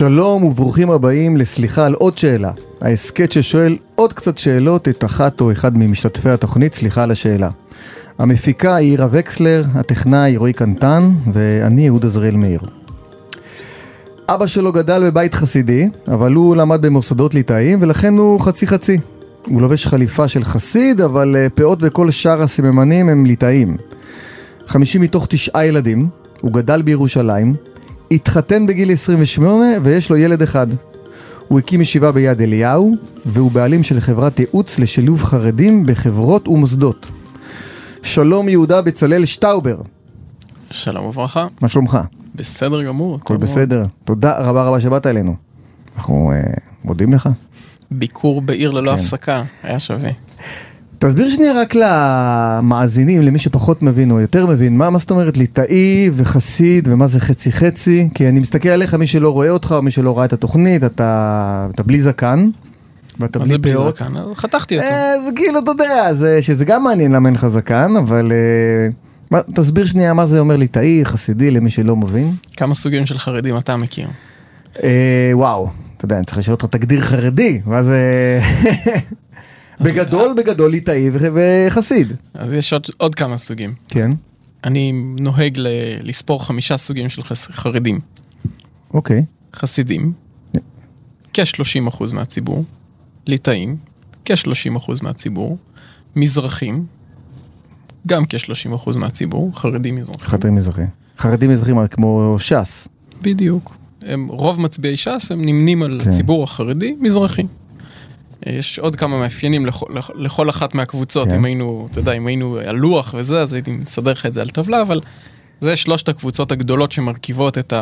שלום וברוכים הבאים לסליחה על עוד שאלה. ההסכת ששואל עוד קצת שאלות את אחת או אחד ממשתתפי התוכנית, סליחה על השאלה. המפיקה היא עירה וקסלר, הטכנאי רועי קנטן, ואני יהודה זריאל מאיר. אבא שלו גדל בבית חסידי, אבל הוא למד במוסדות ליטאיים, ולכן הוא חצי חצי. הוא לובש חליפה של חסיד, אבל אה, פאות וכל שאר הסממנים הם ליטאיים. חמישים מתוך תשעה ילדים, הוא גדל בירושלים, התחתן בגיל 28 ויש לו ילד אחד. הוא הקים ישיבה ביד אליהו, והוא בעלים של חברת ייעוץ לשילוב חרדים בחברות ומוסדות. שלום יהודה בצלאל שטאובר, שלום וברכה, מה שלומך? בסדר גמור. הכל. בסדר. תודה רבה רבה שבאת אלינו. אנחנו אה, מודים לך. ביקור בעיר ללא כן. הפסקה, היה שווה. תסביר שנייה רק למאזינים, למי שפחות מבין או יותר מבין, מה, מה זאת אומרת ליטאי וחסיד ומה זה חצי חצי? כי אני מסתכל עליך, מי שלא רואה אותך או מי שלא ראה את התוכנית, אתה, אתה בלי זקן. ואתה בלי פאות. חתכתי אותו. אה, אז כאילו, אתה יודע, זה, שזה גם מעניין למה אין לך זקן, אבל אה, מה, תסביר שנייה מה זה אומר ליטאי, חסידי, למי שלא מבין. כמה סוגים של חרדים אתה מכיר? אה, וואו, אתה יודע, אני צריך לשאול אותך תגדיר חרדי, מה זה... בגדול, בגדול ליטאי וח- וחסיד. אז יש עוד, עוד כמה סוגים. כן, אני נוהג ל- לספור חמישה סוגים של חס... חרדים. אוקיי. חסידים, כ-30% מהציבור, ליטאים, כ-30% מהציבור, מזרחים, גם כ-30% מהציבור, חרדים מזרחים. חרדים מזרחי. חרדים מזרחים כמו ש"ס. בדיוק. הם, רוב מצביעי ש"ס הם נמנים על כן. הציבור החרדי מזרחי. יש עוד כמה מאפיינים לכל, לכ- לכל אחת מהקבוצות, כן. אם היינו, אתה יודע, אם היינו על לוח וזה, אז הייתי מסדר לך את זה על טבלה, אבל זה שלושת הקבוצות הגדולות שמרכיבות את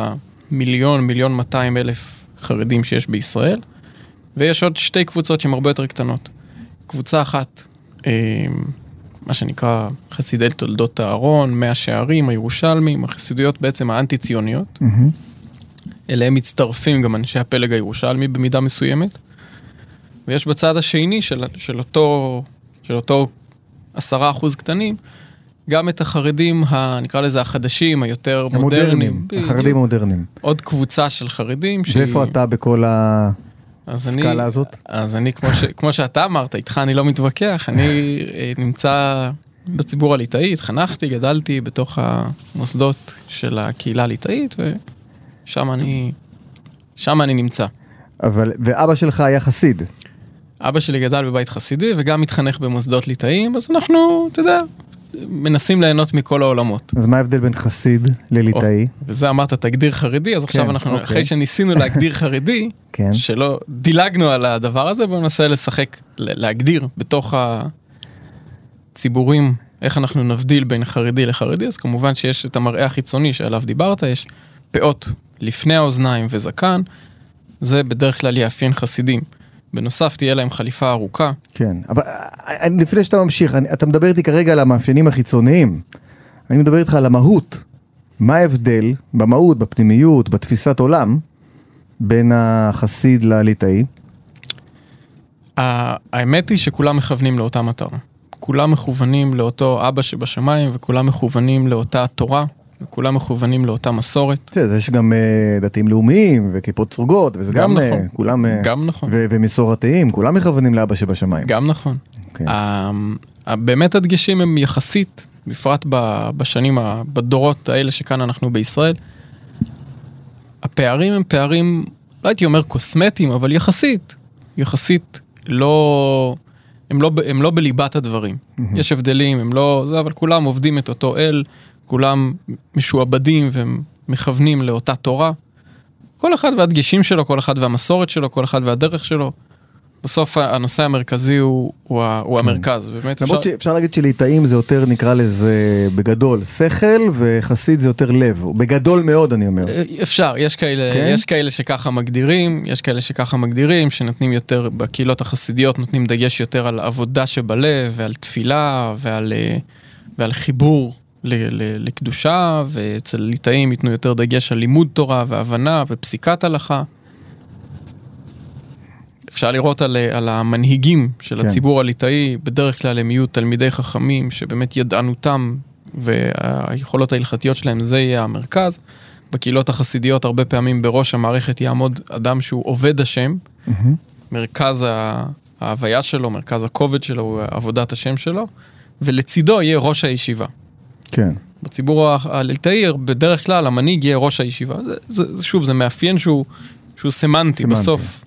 המיליון, מיליון 200 אלף חרדים שיש בישראל, ויש עוד שתי קבוצות שהן הרבה יותר קטנות. קבוצה אחת, אה, מה שנקרא חסידי תולדות אהרון, מאה שערים, הירושלמים, החסידויות בעצם האנטי-ציוניות. אליהם מצטרפים גם אנשי הפלג הירושלמי במידה מסוימת. ויש בצד השני של, של אותו, של אותו עשרה אחוז קטנים, גם את החרדים, ה, נקרא לזה החדשים, היותר מודרניים. המודרניים, בדיוק. החרדים המודרניים. עוד קבוצה של חרדים. שהיא- ואיפה אתה בכל אז אני- הזאת? אז אני, כמו, ש, כמו שאתה אמרת, איתך אני לא מתווכח, אני אה, נמצא בציבור הליטאי, התחנכתי, גדלתי בתוך המוסדות של הקהילה הליטאית, ושם אני, שם אני נמצא. אבל, ואבא שלך היה חסיד. אבא שלי גדל בבית חסידי וגם התחנך במוסדות ליטאיים, אז אנחנו, אתה יודע, מנסים ליהנות מכל העולמות. אז מה ההבדל בין חסיד לליטאי? וזה אמרת תגדיר חרדי, אז עכשיו כן, אנחנו, אוקיי. אחרי שניסינו להגדיר חרדי, כן. שלא דילגנו על הדבר הזה, בואו ננסה לשחק, להגדיר בתוך הציבורים, איך אנחנו נבדיל בין חרדי לחרדי, אז כמובן שיש את המראה החיצוני שעליו דיברת, יש פאות לפני האוזניים וזקן, זה בדרך כלל יאפיין חסידים. בנוסף תהיה להם חליפה ארוכה, כן, אבל אה, אני- לפני שאתה ממשיך, אני, אתה מדבר איתי כרגע על המאפיינים החיצוניים. אני מדבר איתך על המהות. מה ההבדל במהות, בפנימיות, בתפיסת עולם, בין החסיד לליטאי? האמת היא שכולם מכוונים לאותה מטרה. כולם מכוונים לאותו אבא שבשמיים, וכולם מכוונים לאותה תורה, וכולם מכוונים לאותה מסורת. בסדר, יש גם אה, דתיים לאומיים וכיפות סרוגות, וזה גם, גם אה, נכון. כולם, אה, גם נכון. ו- ומסורתיים, כולם מכוונים לאבא שבשמיים. גם נכון. ה- ה- באמת הדגשים הם יחסית, בפרט בשנים, בדורות האלה שכאן אנחנו בישראל, הפערים הם פערים, לא הייתי אומר קוסמטיים, אבל יחסית, יחסית לא, הם לא, הם לא בליבת הדברים. יש הבדלים, הם לא, זה, אבל כולם עובדים את אותו אל, כולם משועבדים ומכוונים לאותה תורה. כל אחד והדגשים שלו, כל אחד והמסורת שלו, כל אחד והדרך שלו. בסוף הנושא המרכזי הוא, הוא, הוא המרכז, באמת למרות שאפשר להגיד שליטאים זה יותר, נקרא לזה בגדול, שכל, וחסיד זה יותר לב. בגדול מאוד, אני אומר. אה, אפשר, יש כאלה, כן? כן? יש כאלה שככה מגדירים, יש כאלה שככה מגדירים, שנותנים יותר, בקהילות החסידיות נותנים דגש יותר על עבודה שבלב, ועל תפילה, ועל, אה, ועל חיבור לקדושה, ואצל ליטאים ייתנו יותר דגש על לימוד תורה, והבנה, ופסיקת הלכה. אפשר לראות על, על המנהיגים של כן. הציבור הליטאי, בדרך כלל הם יהיו תלמידי חכמים, שבאמת ידענותם והיכולות ההלכתיות שלהם, זה יהיה המרכז. בקהילות החסידיות הרבה פעמים בראש המערכת יעמוד אדם שהוא עובד השם, מהמם. מרכז ההוויה שלו, מרכז הכובד שלו הוא עבודת השם שלו, ולצידו יהיה ראש הישיבה. כן. בציבור הליטאי בדרך כלל המנהיג יהיה ראש הישיבה. זה, זה, זה, שוב, זה מאפיין שהוא, שהוא סמנטי. סמנטי. בסוף,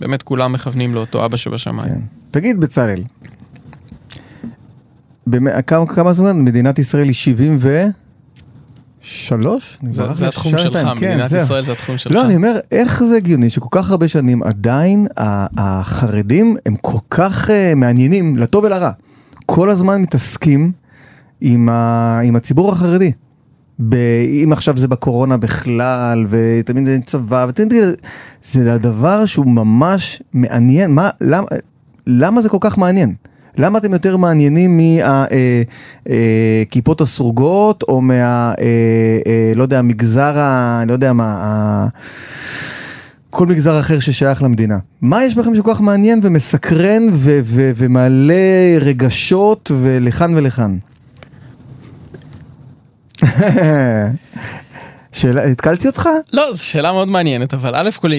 באמת כולם מכוונים לאותו אבא שבשמיים. כן. תגיד, בצלאל, במ- כמה, כמה זמן מדינת ישראל היא 73? אני זה, ברח זה לי התחום 62, שלך, כן, מדינת זהו. ישראל זה התחום שלך. לא, אני אומר, איך זה הגיוני שכל כך הרבה שנים עדיין החרדים הם כל כך uh, מעניינים, לטוב ולרע. כל הזמן מתעסקים עם, ה, עם הציבור החרדי. ב, אם עכשיו זה בקורונה בכלל, ותמיד זה צבא, ותמיד זה הדבר שהוא ממש מעניין. מה, למה, למה זה כל כך מעניין? למה אתם יותר מעניינים מהכיפות הסרוגות, או מה, אה, אה, לא יודע, המגזר ה... לא יודע מה, ה... כל מגזר אחר ששייך למדינה. מה יש בכם שכל כך מעניין ומסקרן ו- ו- ומעלה רגשות ולכאן ולכאן? שאלה, התקלתי אותך? לא, זו שאלה מאוד מעניינת, אבל א' כל,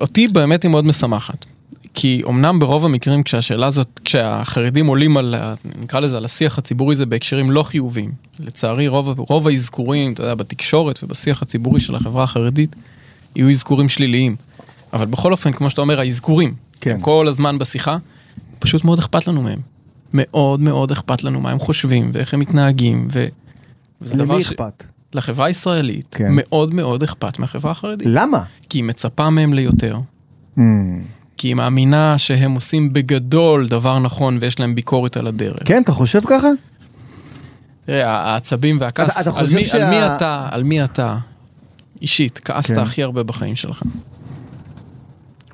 אותי באמת היא מאוד משמחת. כי אמנם ברוב המקרים כשהשאלה הזאת, כשהחרדים עולים על, נקרא לזה, על השיח הציבורי זה בהקשרים לא חיוביים. לצערי רוב, רוב האזכורים, אתה יודע, בתקשורת ובשיח הציבורי של החברה החרדית, יהיו אזכורים שליליים. אבל בכל אופן, כמו שאתה אומר, האזכורים, כן. כל הזמן בשיחה, פשוט מאוד אכפת לנו מהם. מאוד מאוד אכפת לנו מה הם חושבים ואיך הם מתנהגים. ו... למי ש- אכפת? לחברה הישראלית כן. מאוד מאוד אכפת מהחברה החרדית. למה? כי היא מצפה מהם ליותר, Hmm, כי היא מאמינה שהם עושים בגדול דבר נכון ויש להם ביקורת על הדרך. כן, אתה חושב ככה? תראה, העצבים והכעס, אתה- אתה על, מי, שה- על מי אתה, על מי אתה, אישית, כעסת כן. הכי הרבה בחיים שלך?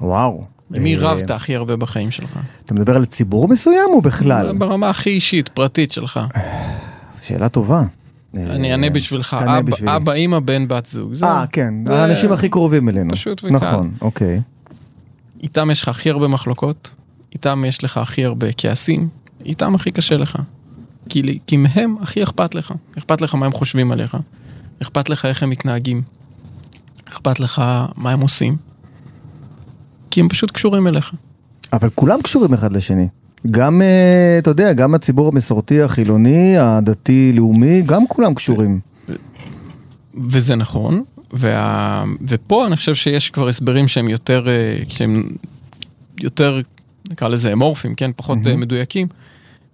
וואו. למי אה, רבת הכי הרבה בחיים שלך? אתה מדבר על ציבור מסוים או בכלל? ברמה הכי אישית, פרטית שלך. שאלה טובה. אני אענה בשבילך, אבא, אמא, בן, בת זוג. אה, כן, האנשים הכי קרובים אלינו. פשוט וקל. נכון, אוקיי. איתם יש לך הכי הרבה מחלוקות, איתם יש לך הכי הרבה כעסים, איתם הכי קשה לך. כי, כי מהם הכי אכפת לך. אכפת לך מה הם חושבים עליך, אכפת לך איך הם מתנהגים, אכפת לך מה הם עושים, כי הם פשוט קשורים אליך. אבל כולם קשורים אחד לשני. גם, אה, אתה יודע, גם הציבור המסורתי, החילוני, הדתי-לאומי, גם כולם קשורים. וזה נכון, וה... ופה אני חושב שיש כבר הסברים שהם יותר, אה, שהם יותר, נקרא לזה אמורפיים, כן? פחות mm-hmm. מדויקים.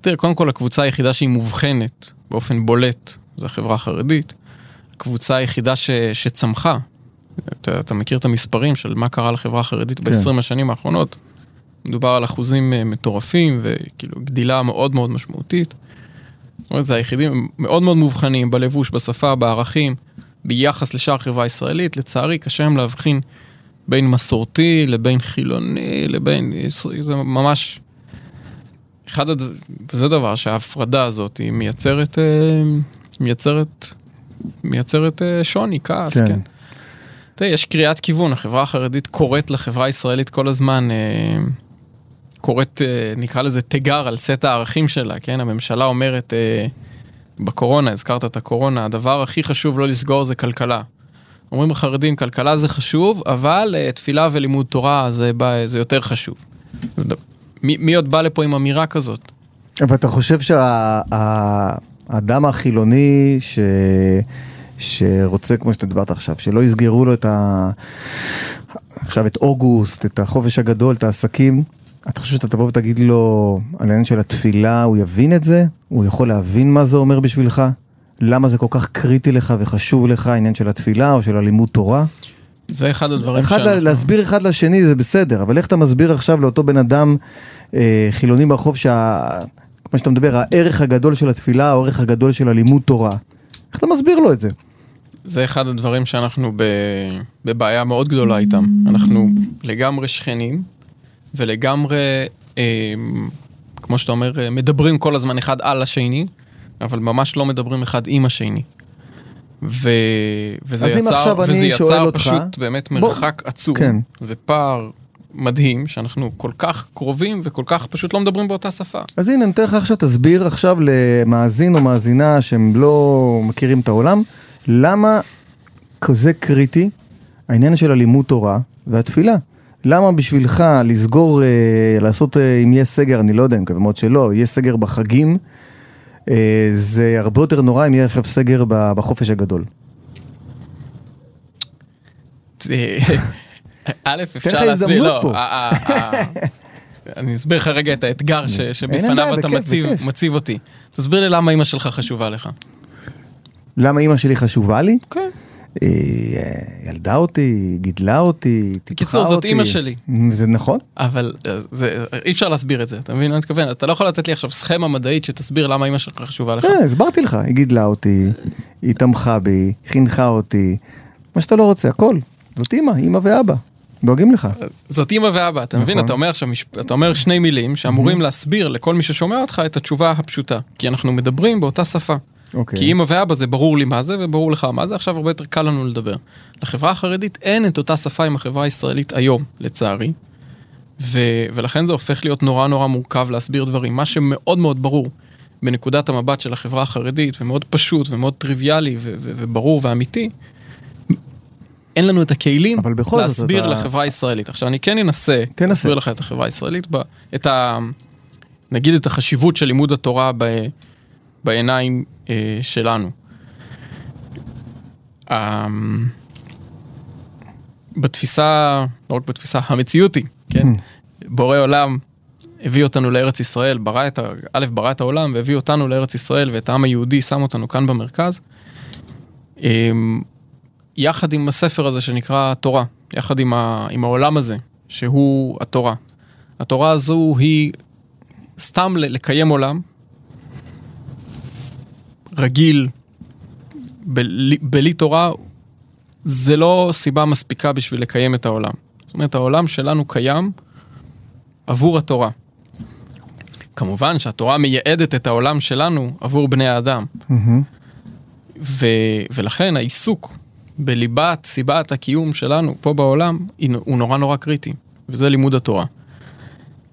תראה, קודם כל הקבוצה היחידה שהיא מובחנת באופן בולט, זה החברה החרדית. הקבוצה היחידה ש... שצמחה, אתה, אתה מכיר את המספרים של מה קרה לחברה החרדית כן. ב-20 השנים האחרונות, מדובר על אחוזים אה, מטורפים וכאילו גדילה מאוד מאוד משמעותית. זאת אומרת, זה היחידים מאוד מאוד מובחנים בלבוש, בשפה, בערכים, ביחס לשאר החברה הישראלית. לצערי, קשה להם להבחין בין מסורתי לבין חילוני לבין... זה ממש... אחד הד... וזה דבר שההפרדה הזאת היא מייצרת... אה, מייצרת... מייצרת אה, שוני, כעס, כן. כן. כן. תראה, יש קריאת כיוון, החברה החרדית קוראת לחברה הישראלית כל הזמן, אה, קוראת, אה, נקרא לזה תיגר על סט הערכים שלה, כן? הממשלה אומרת, אה, בקורונה, הזכרת את הקורונה, הדבר הכי חשוב לא לסגור זה כלכלה. אומרים החרדים, כלכלה זה חשוב, אבל אה, תפילה ולימוד תורה זה, בא, זה יותר חשוב. ד... מי, מי עוד בא לפה עם אמירה כזאת? אבל אתה חושב שהאדם החילוני ש... שרוצה, כמו שאתה דיברת עכשיו, שלא יסגרו לו את ה... עכשיו את אוגוסט, את החופש הגדול, את העסקים, אתה חושב שאתה תבוא ותגיד לו על העניין של התפילה, הוא יבין את זה? הוא יכול להבין מה זה אומר בשבילך? למה זה כל כך קריטי לך וחשוב לך העניין של התפילה או של הלימוד תורה? זה אחד הדברים אחד שאנחנו... להסביר אחד לשני זה בסדר, אבל איך אתה מסביר עכשיו לאותו בן אדם אה, חילוני ברחוב שה... כמו שאתה מדבר, הערך הגדול של התפילה, הערך הגדול של הלימוד תורה. איך אתה מסביר לו את זה? זה אחד הדברים שאנחנו ב... בבעיה מאוד גדולה איתם. אנחנו לגמרי שכנים, ולגמרי, אה, כמו שאתה אומר, אה, מדברים כל הזמן אחד על השני, אבל ממש לא מדברים אחד עם השני. ו... וזה יצר, וזה יצר אותך- פשוט באמת בוא- מרחק עצום, כן. ופער מדהים, שאנחנו כל כך קרובים וכל כך פשוט לא מדברים באותה שפה. אז הנה, אני אתן לך עכשיו, תסביר עכשיו למאזין או מאזינה שהם לא מכירים את העולם, למה כזה קריטי, העניין של הלימוד תורה והתפילה. למה בשבילך לסגור, אה, לעשות, אה, אם יהיה סגר, אני לא יודע, אני מקווה מאוד שלא, יהיה סגר בחגים, אה, זה הרבה יותר נורא אם יהיה עכשיו סגר בחופש הגדול. א', לך אפשר להסביר, לא, פה. ה- ה- ה- אני אסביר לך רגע את האתגר שבפניו אתה. מציב אותי. תסביר לי למה אימא שלך חשובה לך. למה אימא שלי חשובה לי? כן. היא אה, ילדה אותי, גידלה אותי, טיפחה אותי. בקיצור, זאת אימא שלי. זה נכון? אבל אה, זה, אי אפשר להסביר את זה, אתה מבין מה אני מתכוון? אתה לא יכול לתת לי עכשיו סכמה מדעית שתסביר למה אימא שלך חשובה לך. כן, הסברתי לך, היא גידלה אותי, היא תמכה בי, חינכה אותי, מה שאתה לא רוצה, הכל. זאת אימא, אימא ואבא, דואגים לך. זאת אימא ואבא, אתה מבין? נכון. אתה אומר עכשיו, אתה אומר שני מילים שאמורים להסביר לכל מי ששומע אותך את התשובה הפשוטה. כי אנחנו מדברים באותה שפה. אוקיי. כי אימא ואבא זה ברור לי מה זה וברור לך מה זה, עכשיו הרבה יותר קל לנו לדבר. לחברה החרדית אין את אותה שפה עם החברה הישראלית היום, לצערי. ו- ולכן זה הופך להיות נורא נורא מורכב להסביר דברים. מה שמאוד מאוד ברור בנקודת המבט של החברה החרדית, ומאוד פשוט ומאוד טריוויאלי ו- ו- וברור ואמיתי, אין לנו את הכלים זאת להסביר אתה- לחברה הישראלית. עכשיו אני כן אנסה תנסה. להסביר לך את החברה הישראלית, ב- את ה... נגיד את החשיבות של לימוד התורה ב... בעיניים אה, שלנו. אה, בתפיסה, לא רק בתפיסה, המציאות היא, כן? בורא עולם הביא אותנו לארץ ישראל, ברא את. א', ברא את העולם והביא אותנו לארץ ישראל ואת העם היהודי, שם אותנו כאן במרכז. אה, יחד עם הספר הזה שנקרא תורה, יחד עם, ה... עם העולם הזה, שהוא התורה. התורה הזו היא סתם לקיים עולם רגיל, בלי, בלי תורה, זה לא סיבה מספיקה בשביל לקיים את העולם. זאת אומרת, העולם שלנו קיים עבור התורה. כמובן שהתורה מייעדת את העולם שלנו עבור בני האדם. מהמם. ו, ולכן העיסוק בליבת סיבת הקיום שלנו פה בעולם הוא נורא נורא קריטי, וזה לימוד התורה.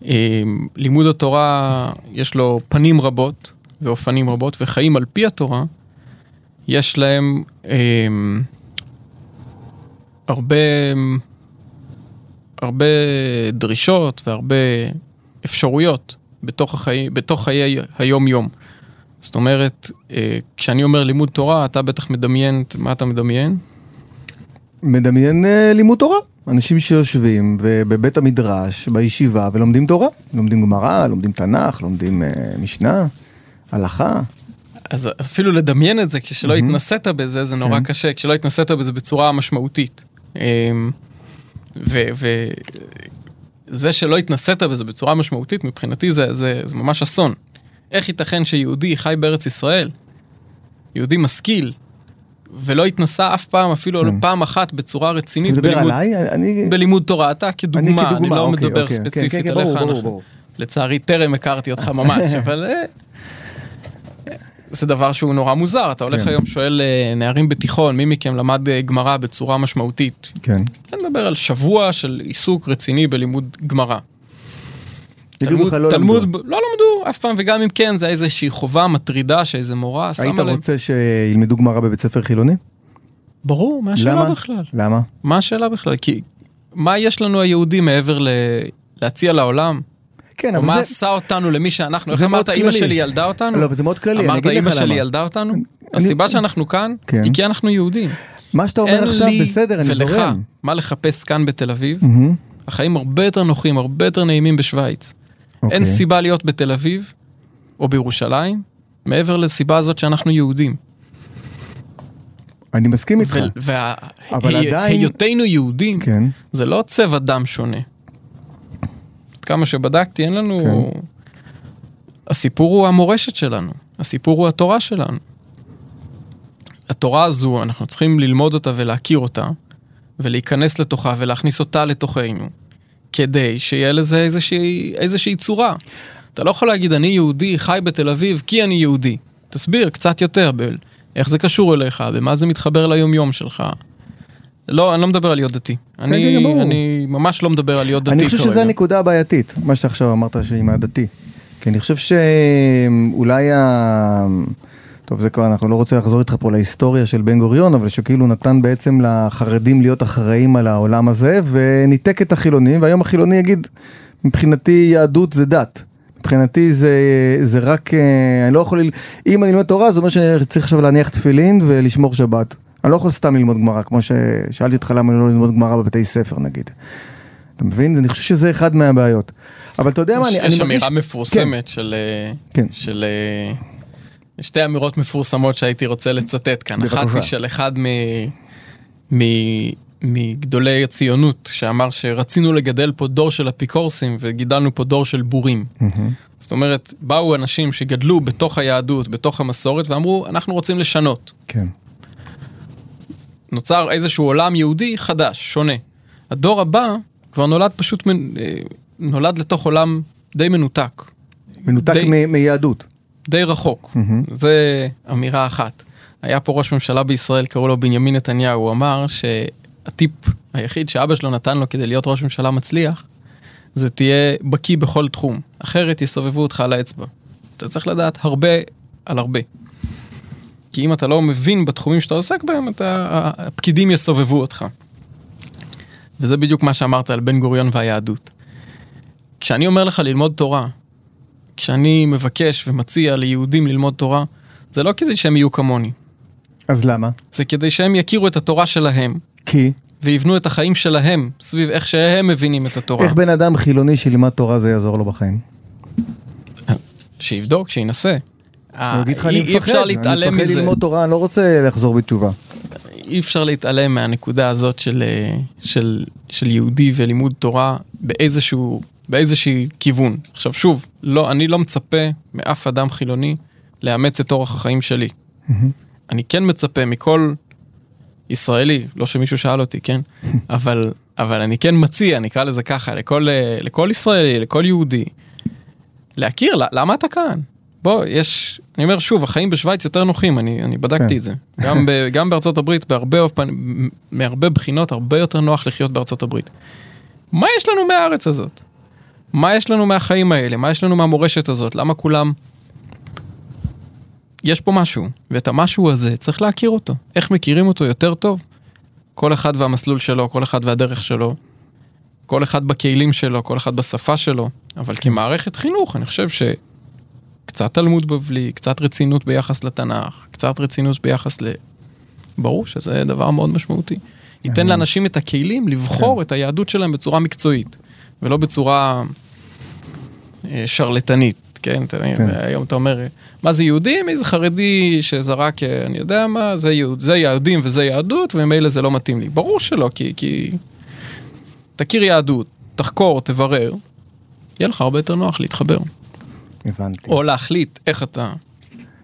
אה, לימוד התורה יש לו פנים רבות ואופנים רבות, וחיים על פי התורה, יש להם אה, הרבה, הרבה דרישות והרבה אפשרויות בתוך, החיים, בתוך חיי היום-יום. זאת אומרת, אה, כשאני אומר לימוד תורה, אתה בטח מדמיין, מה אתה מדמיין? מדמיין אה, לימוד תורה. אנשים שיושבים בבית המדרש, בישיבה, ולומדים תורה. לומדים גמרא, לומדים תנ"ך, לומדים אה, משנה, הלכה. אז אפילו לדמיין את זה כשלא התנסית בזה, זה נורא כן. קשה, כשלא התנסית בזה בצורה משמעותית. אמ, וזה שלא התנסית בזה בצורה משמעותית, מבחינתי זה, זה, זה ממש אסון. איך ייתכן שיהודי חי בארץ ישראל, יהודי משכיל, ולא התנסה אף פעם, אפילו כן. פעם אחת בצורה אתה רצינית מדבר בלימוד, עליי? אני... בלימוד תורה, אתה כדוגמה, אני, כדוגמה, לא אוקיי, מדבר אוקיי, כן, ספציפית כן, כן, עליך, ברור, ברור, אנחנו- ברור. לצערי טרם הכרתי אותך ממש, אבל אה, זה דבר שהוא נורא מוזר, אתה הולך כן. היום שואל אה, נערים בתיכון, מי מכם למד אה, גמרא בצורה משמעותית? כן. אני מדבר על שבוע של עיסוק רציני בלימוד גמרא. יגידו לך לא תלמוד, למדו. לא למדו אף פעם, וגם אם כן, זה איזושהי חובה מטרידה שאיזה מורה היית שמה להם. רוצה שילמדו גמרא בבית ספר חילוני? ברור, מה השאלה למה? בכלל? למה? מה השאלה בכלל? כי מה יש לנו היהודים מעבר ל... להציע לעולם? כן, או מה אבל זה... עשה אותנו למי שאנחנו? איך אמרת, אימא. שלי ילדה אותנו? לא, זה מאוד כללי, אני אמרת, אגיד לך אימא שלי למה. ילדה אותנו? הסיבה שאנחנו כאן, כן. היא כי אנחנו יהודים. מה שאתה אומר אין עכשיו, לי בסדר, אני ולך זורם. מה לחפש כאן בתל אביב. החיים הרבה יותר נוחים, הרבה יותר נעימים בשוויץ. אוקיי. אין סיבה להיות בתל אביב או בירושלים, מעבר לסיבה הזאת שאנחנו יהודים. אני מסכים איתך. אבל עדיין- והיותנו יהודים, כן. זה לא צבע דם שונה. כמה שבדקתי, אין לנו... כן. הסיפור הוא המורשת שלנו, הסיפור הוא התורה שלנו. התורה הזו, אנחנו צריכים ללמוד אותה ולהכיר אותה, ולהיכנס לתוכה ולהכניס אותה לתוכנו, כדי שיהיה לזה איזושהי, איזושהי צורה. אתה לא יכול להגיד, אני יהודי, חי בתל אביב, כי אני יהודי. תסביר קצת יותר, ב- איך זה קשור אליך, במה זה מתחבר ליומיום שלך. לא, אני לא מדבר על להיות דתי. אני, כן. אני ממש לא מדבר על להיות דתי אני כרגע. חושב שזו הנקודה הבעייתית, מה שאתה עכשיו אמרת שעם הדתי. כי אני חושב שאולי ה... טוב, זה כבר, אנחנו לא רוצים לחזור איתך פה להיסטוריה של בן גוריון, אבל שכאילו נתן בעצם לחרדים להיות אחראים על העולם הזה, וניתק את החילונים, והיום החילוני יגיד, מבחינתי יהדות זה דת. מבחינתי זה, זה רק, אה, אני לא יכול, אם אני לומד תורה, זה אומר שאני צריך עכשיו להניח תפילין ולשמור שבת. אני לא יכול סתם ללמוד גמרא, כמו ששאלתי אותך למה לא ללמוד גמרא בבתי ספר נגיד. אתה מבין? אני חושב שזה אחד מהבעיות. אבל אתה יודע מה, אני, אני יש מרגיש... אמירה מפורסמת כן. של... אה, כן. של... אה, שתי אמירות מפורסמות שהייתי רוצה לצטט כאן. אחת היא של אחד מ... מ... מגדולי הציונות, שאמר שרצינו לגדל פה דור של אפיקורסים וגידלנו פה דור של בורים. מהמם. זאת אומרת, באו אנשים שגדלו בתוך היהדות, בתוך המסורת, ואמרו, אנחנו רוצים לשנות. כן. נוצר איזשהו עולם יהודי חדש, שונה. הדור הבא כבר נולד פשוט, מנ- אה, נולד לתוך עולם די מנותק, מנותק די- מ- מיהדות. די רחוק. מהמם. זה אמירה אחת. היה פה ראש ממשלה בישראל, קראו לו בנימין נתניהו, הוא אמר שהטיפ היחיד שאבא שלו נתן לו כדי להיות ראש ממשלה מצליח, זה תהיה בקיא בכל תחום, אחרת יסובבו אותך על האצבע. אתה צריך לדעת הרבה על הרבה. כי אם אתה לא מבין בתחומים שאתה עוסק בהם, אתה, הפקידים יסובבו אותך. וזה בדיוק מה שאמרת על בן גוריון והיהדות. כשאני אומר לך ללמוד תורה, כשאני מבקש ומציע ליהודים ללמוד תורה, זה לא כדי שהם יהיו כמוני, אז למה? זה כדי שהם יכירו את התורה שלהם, כי ויבנו את החיים שלהם סביב איך שהם מבינים את התורה. איך בן אדם חילוני שלימד תורה זה יעזור לו בחיים? שיבדוק, שינסה. הוא יגיד לך אני מפחד, אני מפחד. ללמוד תורה, אני לא רוצה לחזור בתשובה. אי אפשר להתעלם מהנקודה הזאת של, אה, של, של יהודי ולימוד תורה באיזשהו, באיזשהי כיוון. עכשיו שוב, לא, אני לא מצפה מאף אדם חילוני לאמץ את אורח החיים שלי. אני כן מצפה מכל ישראלי, לא שמישהו שאל אותי, כן? אבל, אבל אני כן מציע, נקרא לזה ככה, לכל, אה, לכל ישראלי, לכל יהודי, להכיר, למה אתה כאן? בוא, יש, אני אומר שוב, החיים בשוויץ יותר נוחים, אני, אני בדקתי כן. את זה. גם, ב, גם בארצות הברית, בהרבה, אופן- מהרבה בחינות, הרבה יותר נוח לחיות בארצות הברית. מה יש לנו מהארץ הזאת? מה יש לנו מהחיים האלה? מה יש לנו מהמורשת הזאת? למה כולם... יש פה משהו, ואת המשהו הזה צריך להכיר אותו. איך מכירים אותו יותר טוב? כל אחד והמסלול שלו, כל אחד והדרך שלו, כל אחד בכלים שלו, כל אחד בשפה שלו, אבל כמערכת חינוך, אני חושב שקצת תלמוד בבלי, קצת רצינות ביחס לתנ"ך, קצת רצינות ביחס ל... ברור שזה דבר מאוד משמעותי. ייתן לאנשים את הכלים לבחור את היהדות שלהם בצורה מקצועית, ולא בצורה אה, שרלטנית, כן? כן. היום אתה אומר, מה זה יהודים? איזה חרדי שזרק, אה, אני יודע מה, זה, יהוד, זה יהודים וזה יהדות, וממילא זה לא מתאים לי. ברור שלא, כי, כי תכיר יהדות, תחקור, תברר, יהיה לך הרבה יותר נוח להתחבר. הבנתי. או להחליט איך אתה...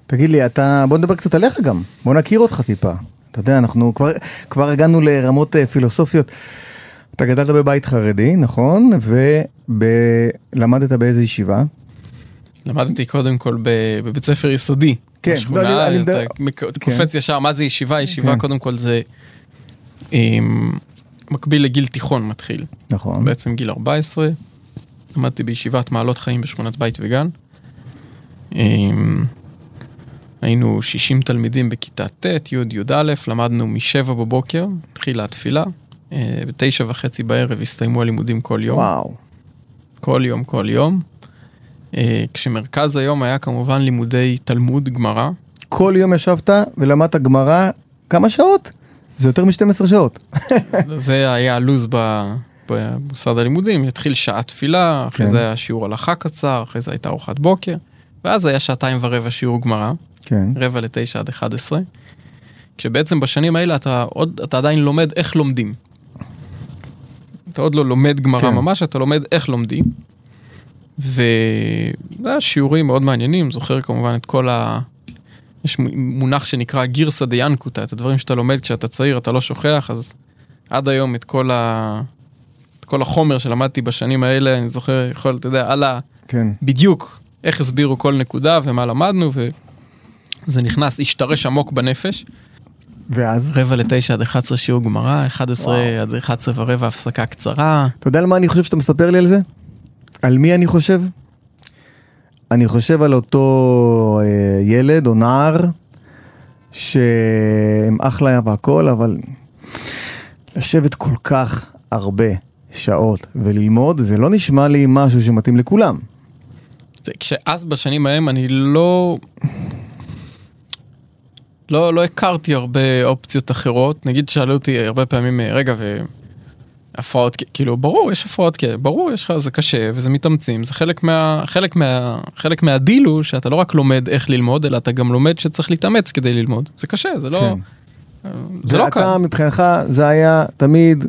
תגיד לי, אתה, בוא נדבר קצת עליך גם, בוא נכיר אותך טיפה. אתה יודע, אנחנו כבר, כבר הגענו לרמות אה, פילוסופיות. אתה גדלת בבית חרדי, נכון? ולמדת באיזה ישיבה? למדתי קודם כל בבית ספר יסודי. כן, בשכונה, לא, אני- אני אתה מדבר- מק- קופץ ישר, מה זה ישיבה? ישיבה כן. קודם כל זה עם, מקביל לגיל תיכון מתחיל. נכון. בעצם גיל 14, למדתי בישיבת מעלות חיים בשכונת בית וגן. היינו 60 תלמידים בכיתה ט', י', י"א, למדנו משבע בבוקר, התחילה התפילה, אה, בתשע וחצי בערב הסתיימו הלימודים כל יום, וואו. כל יום, כל יום. אה, כשמרכז היום היה כמובן לימודי תלמוד, גמרא, כל יום ישבת ולמדת גמרא כמה שעות? זה יותר מ-12 שעות. זה היה הלו"ז במוסד הלימודים, התחיל שעה תפילה, אחרי כן. זה היה שיעור הלכה קצר, אחרי זה הייתה ארוחת בוקר, ואז היה שעתיים ורבע שיעור גמרא, כן. רבע לתשע עד 11, כשבעצם בשנים האלה אתה, עוד, אתה עדיין לומד איך לומדים. אתה עוד לא לומד גמרא כן. ממש, אתה לומד איך לומדים. וזה היה שיעורים מאוד מעניינים, זוכר כמובן את כל ה... יש מונח שנקרא גירסא דיאנקותא, את הדברים שאתה לומד כשאתה צעיר, אתה לא שוכח, אז עד היום את כל, ה... את כל החומר שלמדתי בשנים האלה, אני זוכר, יכול, אתה יודע, על ה... כן. בדיוק איך הסבירו כל נקודה ומה למדנו, וזה נכנס, השתרש עמוק בנפש. ואז? רבע לתשע עד 11 שיעור גמרא, 11 וואו. עד 11 ורבע הפסקה קצרה. אתה יודע על מה אני חושב שאתה מספר לי על זה? על מי אני חושב? אני חושב על אותו אה, ילד או נער שהם אחלה והכל, אבל לשבת כל כך הרבה שעות וללמוד, זה לא נשמע לי משהו שמתאים לכולם. כשאז בשנים ההם אני לא... לא, לא הכרתי הרבה אופציות אחרות. נגיד שאלו אותי הרבה פעמים, רגע, והפרעות, כאילו, ברור, יש הפרעות כאלה, ברור, יש לך, זה קשה וזה מתאמצים, זה חלק מה... חלק מה... חלק מהדיל הוא שאתה לא רק לומד איך ללמוד, אלא אתה גם לומד שצריך להתאמץ כדי ללמוד. זה קשה, זה לא... כן. זה לא קל. ואתה מבחינתך זה היה תמיד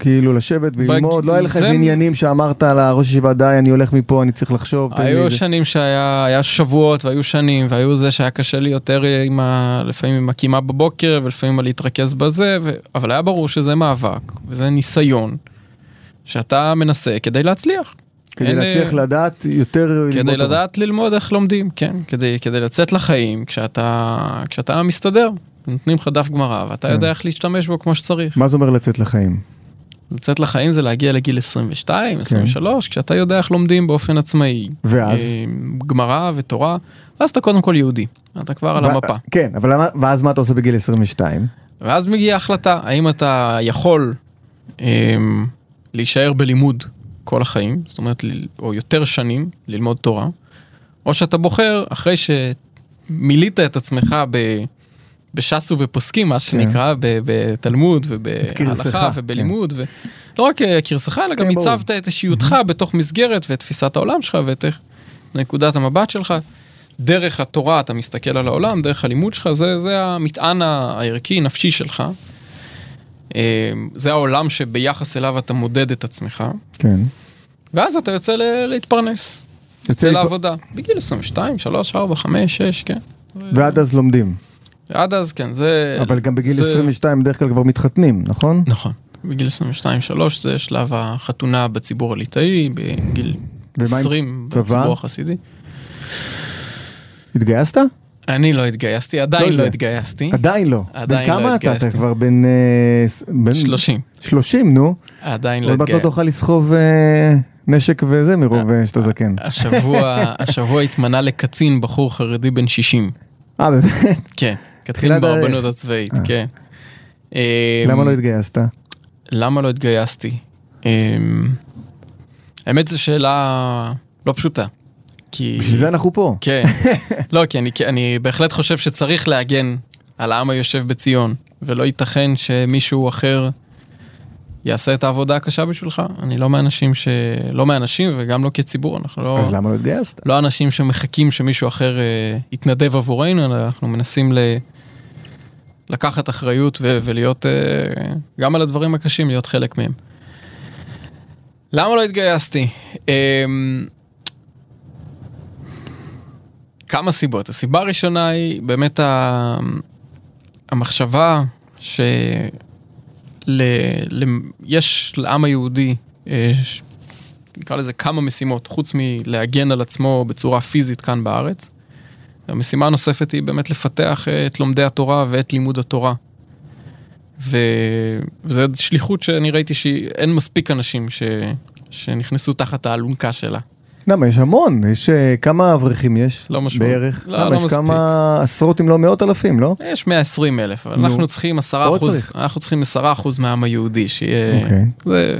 כאילו לשבת וללמוד, לא היה לך זה- איזה עניינים שאמרת לראש ישיבה די אני הולך מפה אני צריך לחשוב, תן לי היו איזה- שנים שהיה היה שבועות והיו שנים והיו זה שהיה קשה לי יותר עם ה... לפעמים עם הקימה בבוקר ולפעמים על להתרכז בזה ו... אבל היה ברור שזה מאבק וזה ניסיון שאתה מנסה כדי להצליח. כדי אין, להצליח אה, לדעת יותר ללמוד כדי. לדעת ללמוד איך לומדים כן כדי כדי לצאת לחיים כשאתה כשאתה מסתדר נותנים לך דף גמרא ואתה כן. יודע איך להשתמש בו כמו שצריך. מה זה אומר לצאת לחיים? לצאת לחיים זה להגיע לגיל 22, כן. 23, כשאתה יודע איך לומדים באופן עצמאי. ואז? אה, גמרא ותורה, ואז אתה קודם כל יהודי, אתה כבר על ו- המפה. כן, אבל למה- ואז מה אתה עושה בגיל 22? ואז מגיעה החלטה, האם אתה יכול אה, להישאר בלימוד כל החיים, זאת אומרת, או יותר שנים ללמוד תורה, או שאתה בוחר, אחרי שמילאת את עצמך ב... בש"ס ובפוסקים, מה שנקרא, ב- בתלמוד ובהלכה כן. ובלימוד, ולא רק אה, כרסך, אלא גם כן. הצבת את אישיותך בתוך מסגרת ואת תפיסת העולם שלך ואת נקודת המבט שלך. דרך התורה אתה מסתכל על העולם, דרך הלימוד שלך, זה, זה המטען הערכי, נפשי שלך. אה, זה העולם שביחס אליו אתה מודד את עצמך, כן. ואז אתה יוצא ל- להתפרנס. יוצא לעבודה, בגיל 22, 3, 4, 5, 6, כן. ועד אז לומדים. עד אז, כן, זה... אבל גם בגיל זה- 22 בדרך כלל כבר מתחתנים, נכון? נכון. בגיל 22-3 זה שלב החתונה בציבור הליטאי, בגיל ומה עם 20 צבא? בציבור החסידי. התגייסת? אני לא התגייסתי, עדיין לא התגייסת. התגייסתי. עדיין לא. עדיין בן לא כמה אתה? אתה התגייסתי. כבר בן... בן 30. 30, נו. עדיין לא עוד לא התגייסתי. תוכל לסחוב אה, נשק וזה מרוב אה, שאתה זקן. השבוע, השבוע התמנה לקצין בחור חרדי בן 60. אה, באמת? כן, קצין. ברבנות הצבאית, אה. כן. למה לא אמ, התגייסת? למה לא התגייסתי? אמ, האמת זו שאלה לא פשוטה. כי... בשביל זה אנחנו פה. כן. לא, כי אני, כי אני בהחלט חושב שצריך להגן על העם היושב בציון, ולא ייתכן שמישהו אחר יעשה את העבודה הקשה בשבילך. אני לא מאנשים ש... לא מאנשים וגם לא כציבור, אנחנו לא... אז למה לא התגייסת? לא אנשים שמחכים שמישהו אחר אה, יתנדב עבורנו, אלא אנחנו מנסים ל... לקחת אחריות ו- ולהיות, אה, גם על הדברים הקשים, להיות חלק מהם. למה לא התגייסתי? אה, כמה סיבות. הסיבה הראשונה היא באמת ה... המחשבה ש... ל... ל... לעם היהודי, אה, נקרא לזה כמה משימות, חוץ מלהגן על עצמו בצורה פיזית כאן בארץ. המשימה הנוספת היא באמת לפתח אה, את לומדי התורה ואת לימוד התורה. ו... וזו שליחות שאני ראיתי שאין מספיק אנשים ש... שנכנסו תחת האלונקה שלה. למה? יש המון. יש אה, כמה אברכים יש? לא משמעות. בערך? לא, למה? לא יש מספיק. כמה עשרות אם לא מאות אלפים, לא? יש 120 אלף, אבל נו. אנחנו צריכים 10 עוד אחוז, צריך. אנחנו צריכים 10 אחוז מהעם היהודי, שיהיה... אוקיי. זה,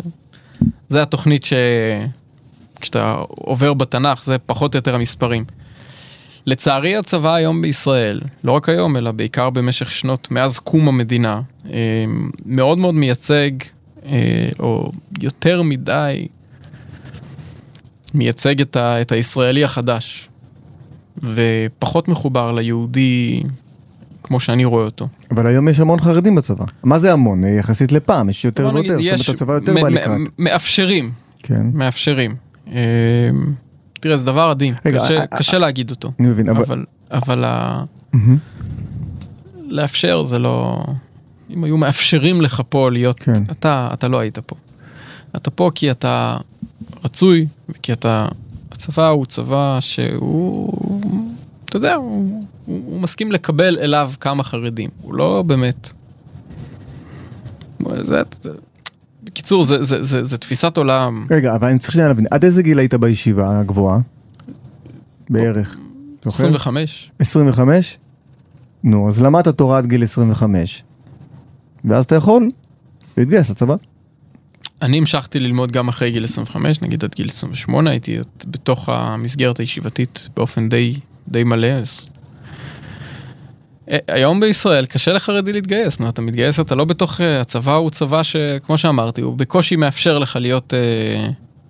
זה התוכנית ש... כשאתה עובר בתנ"ך, זה פחות או יותר המספרים. לצערי הצבא היום בישראל, לא רק היום, אלא בעיקר במשך שנות, מאז קום המדינה, אה, מאוד מאוד מייצג, אה, או יותר מדי, מייצג את, ה, את הישראלי החדש, ופחות מחובר ליהודי כמו שאני רואה אותו. אבל היום יש המון חרדים בצבא. מה זה המון? אה, יחסית לפעם, יש יותר ויותר. זאת אומרת, הצבא יותר בא לקראת. מאפשרים, כן. מאפשרים. אה, תראה, זה דבר עדין, רגע, קשה, אה, קשה להגיד אותו. אני מבין, אבל... אבל, אבל ה... מהמם. לאפשר זה לא... אם היו מאפשרים לך פה להיות... כן. אתה, אתה לא היית פה. אתה פה כי אתה רצוי, וכי אתה... הצבא הוא צבא שהוא... אתה יודע, הוא, הוא, הוא מסכים לקבל אליו כמה חרדים. הוא לא באמת... זה, בקיצור, זה, זה, זה, זה תפיסת עולם. רגע, אבל אני צריך שנייה להבין, עד איזה גיל היית בישיבה הגבוהה? בערך. זוכר? 25. 25? נו, אז למדת תורה עד גיל 25, ואז אתה יכול להתגייס לצבא. אני המשכתי ללמוד גם אחרי גיל 25, נגיד עד גיל 28, הייתי בתוך המסגרת הישיבתית באופן די, די מלא. אז... אה, היום בישראל קשה לחרדי להתגייס, נו, אתה מתגייס, אתה לא בתוך, אה, הצבא הוא צבא שכמו שאמרתי, הוא בקושי מאפשר לך להיות, אה,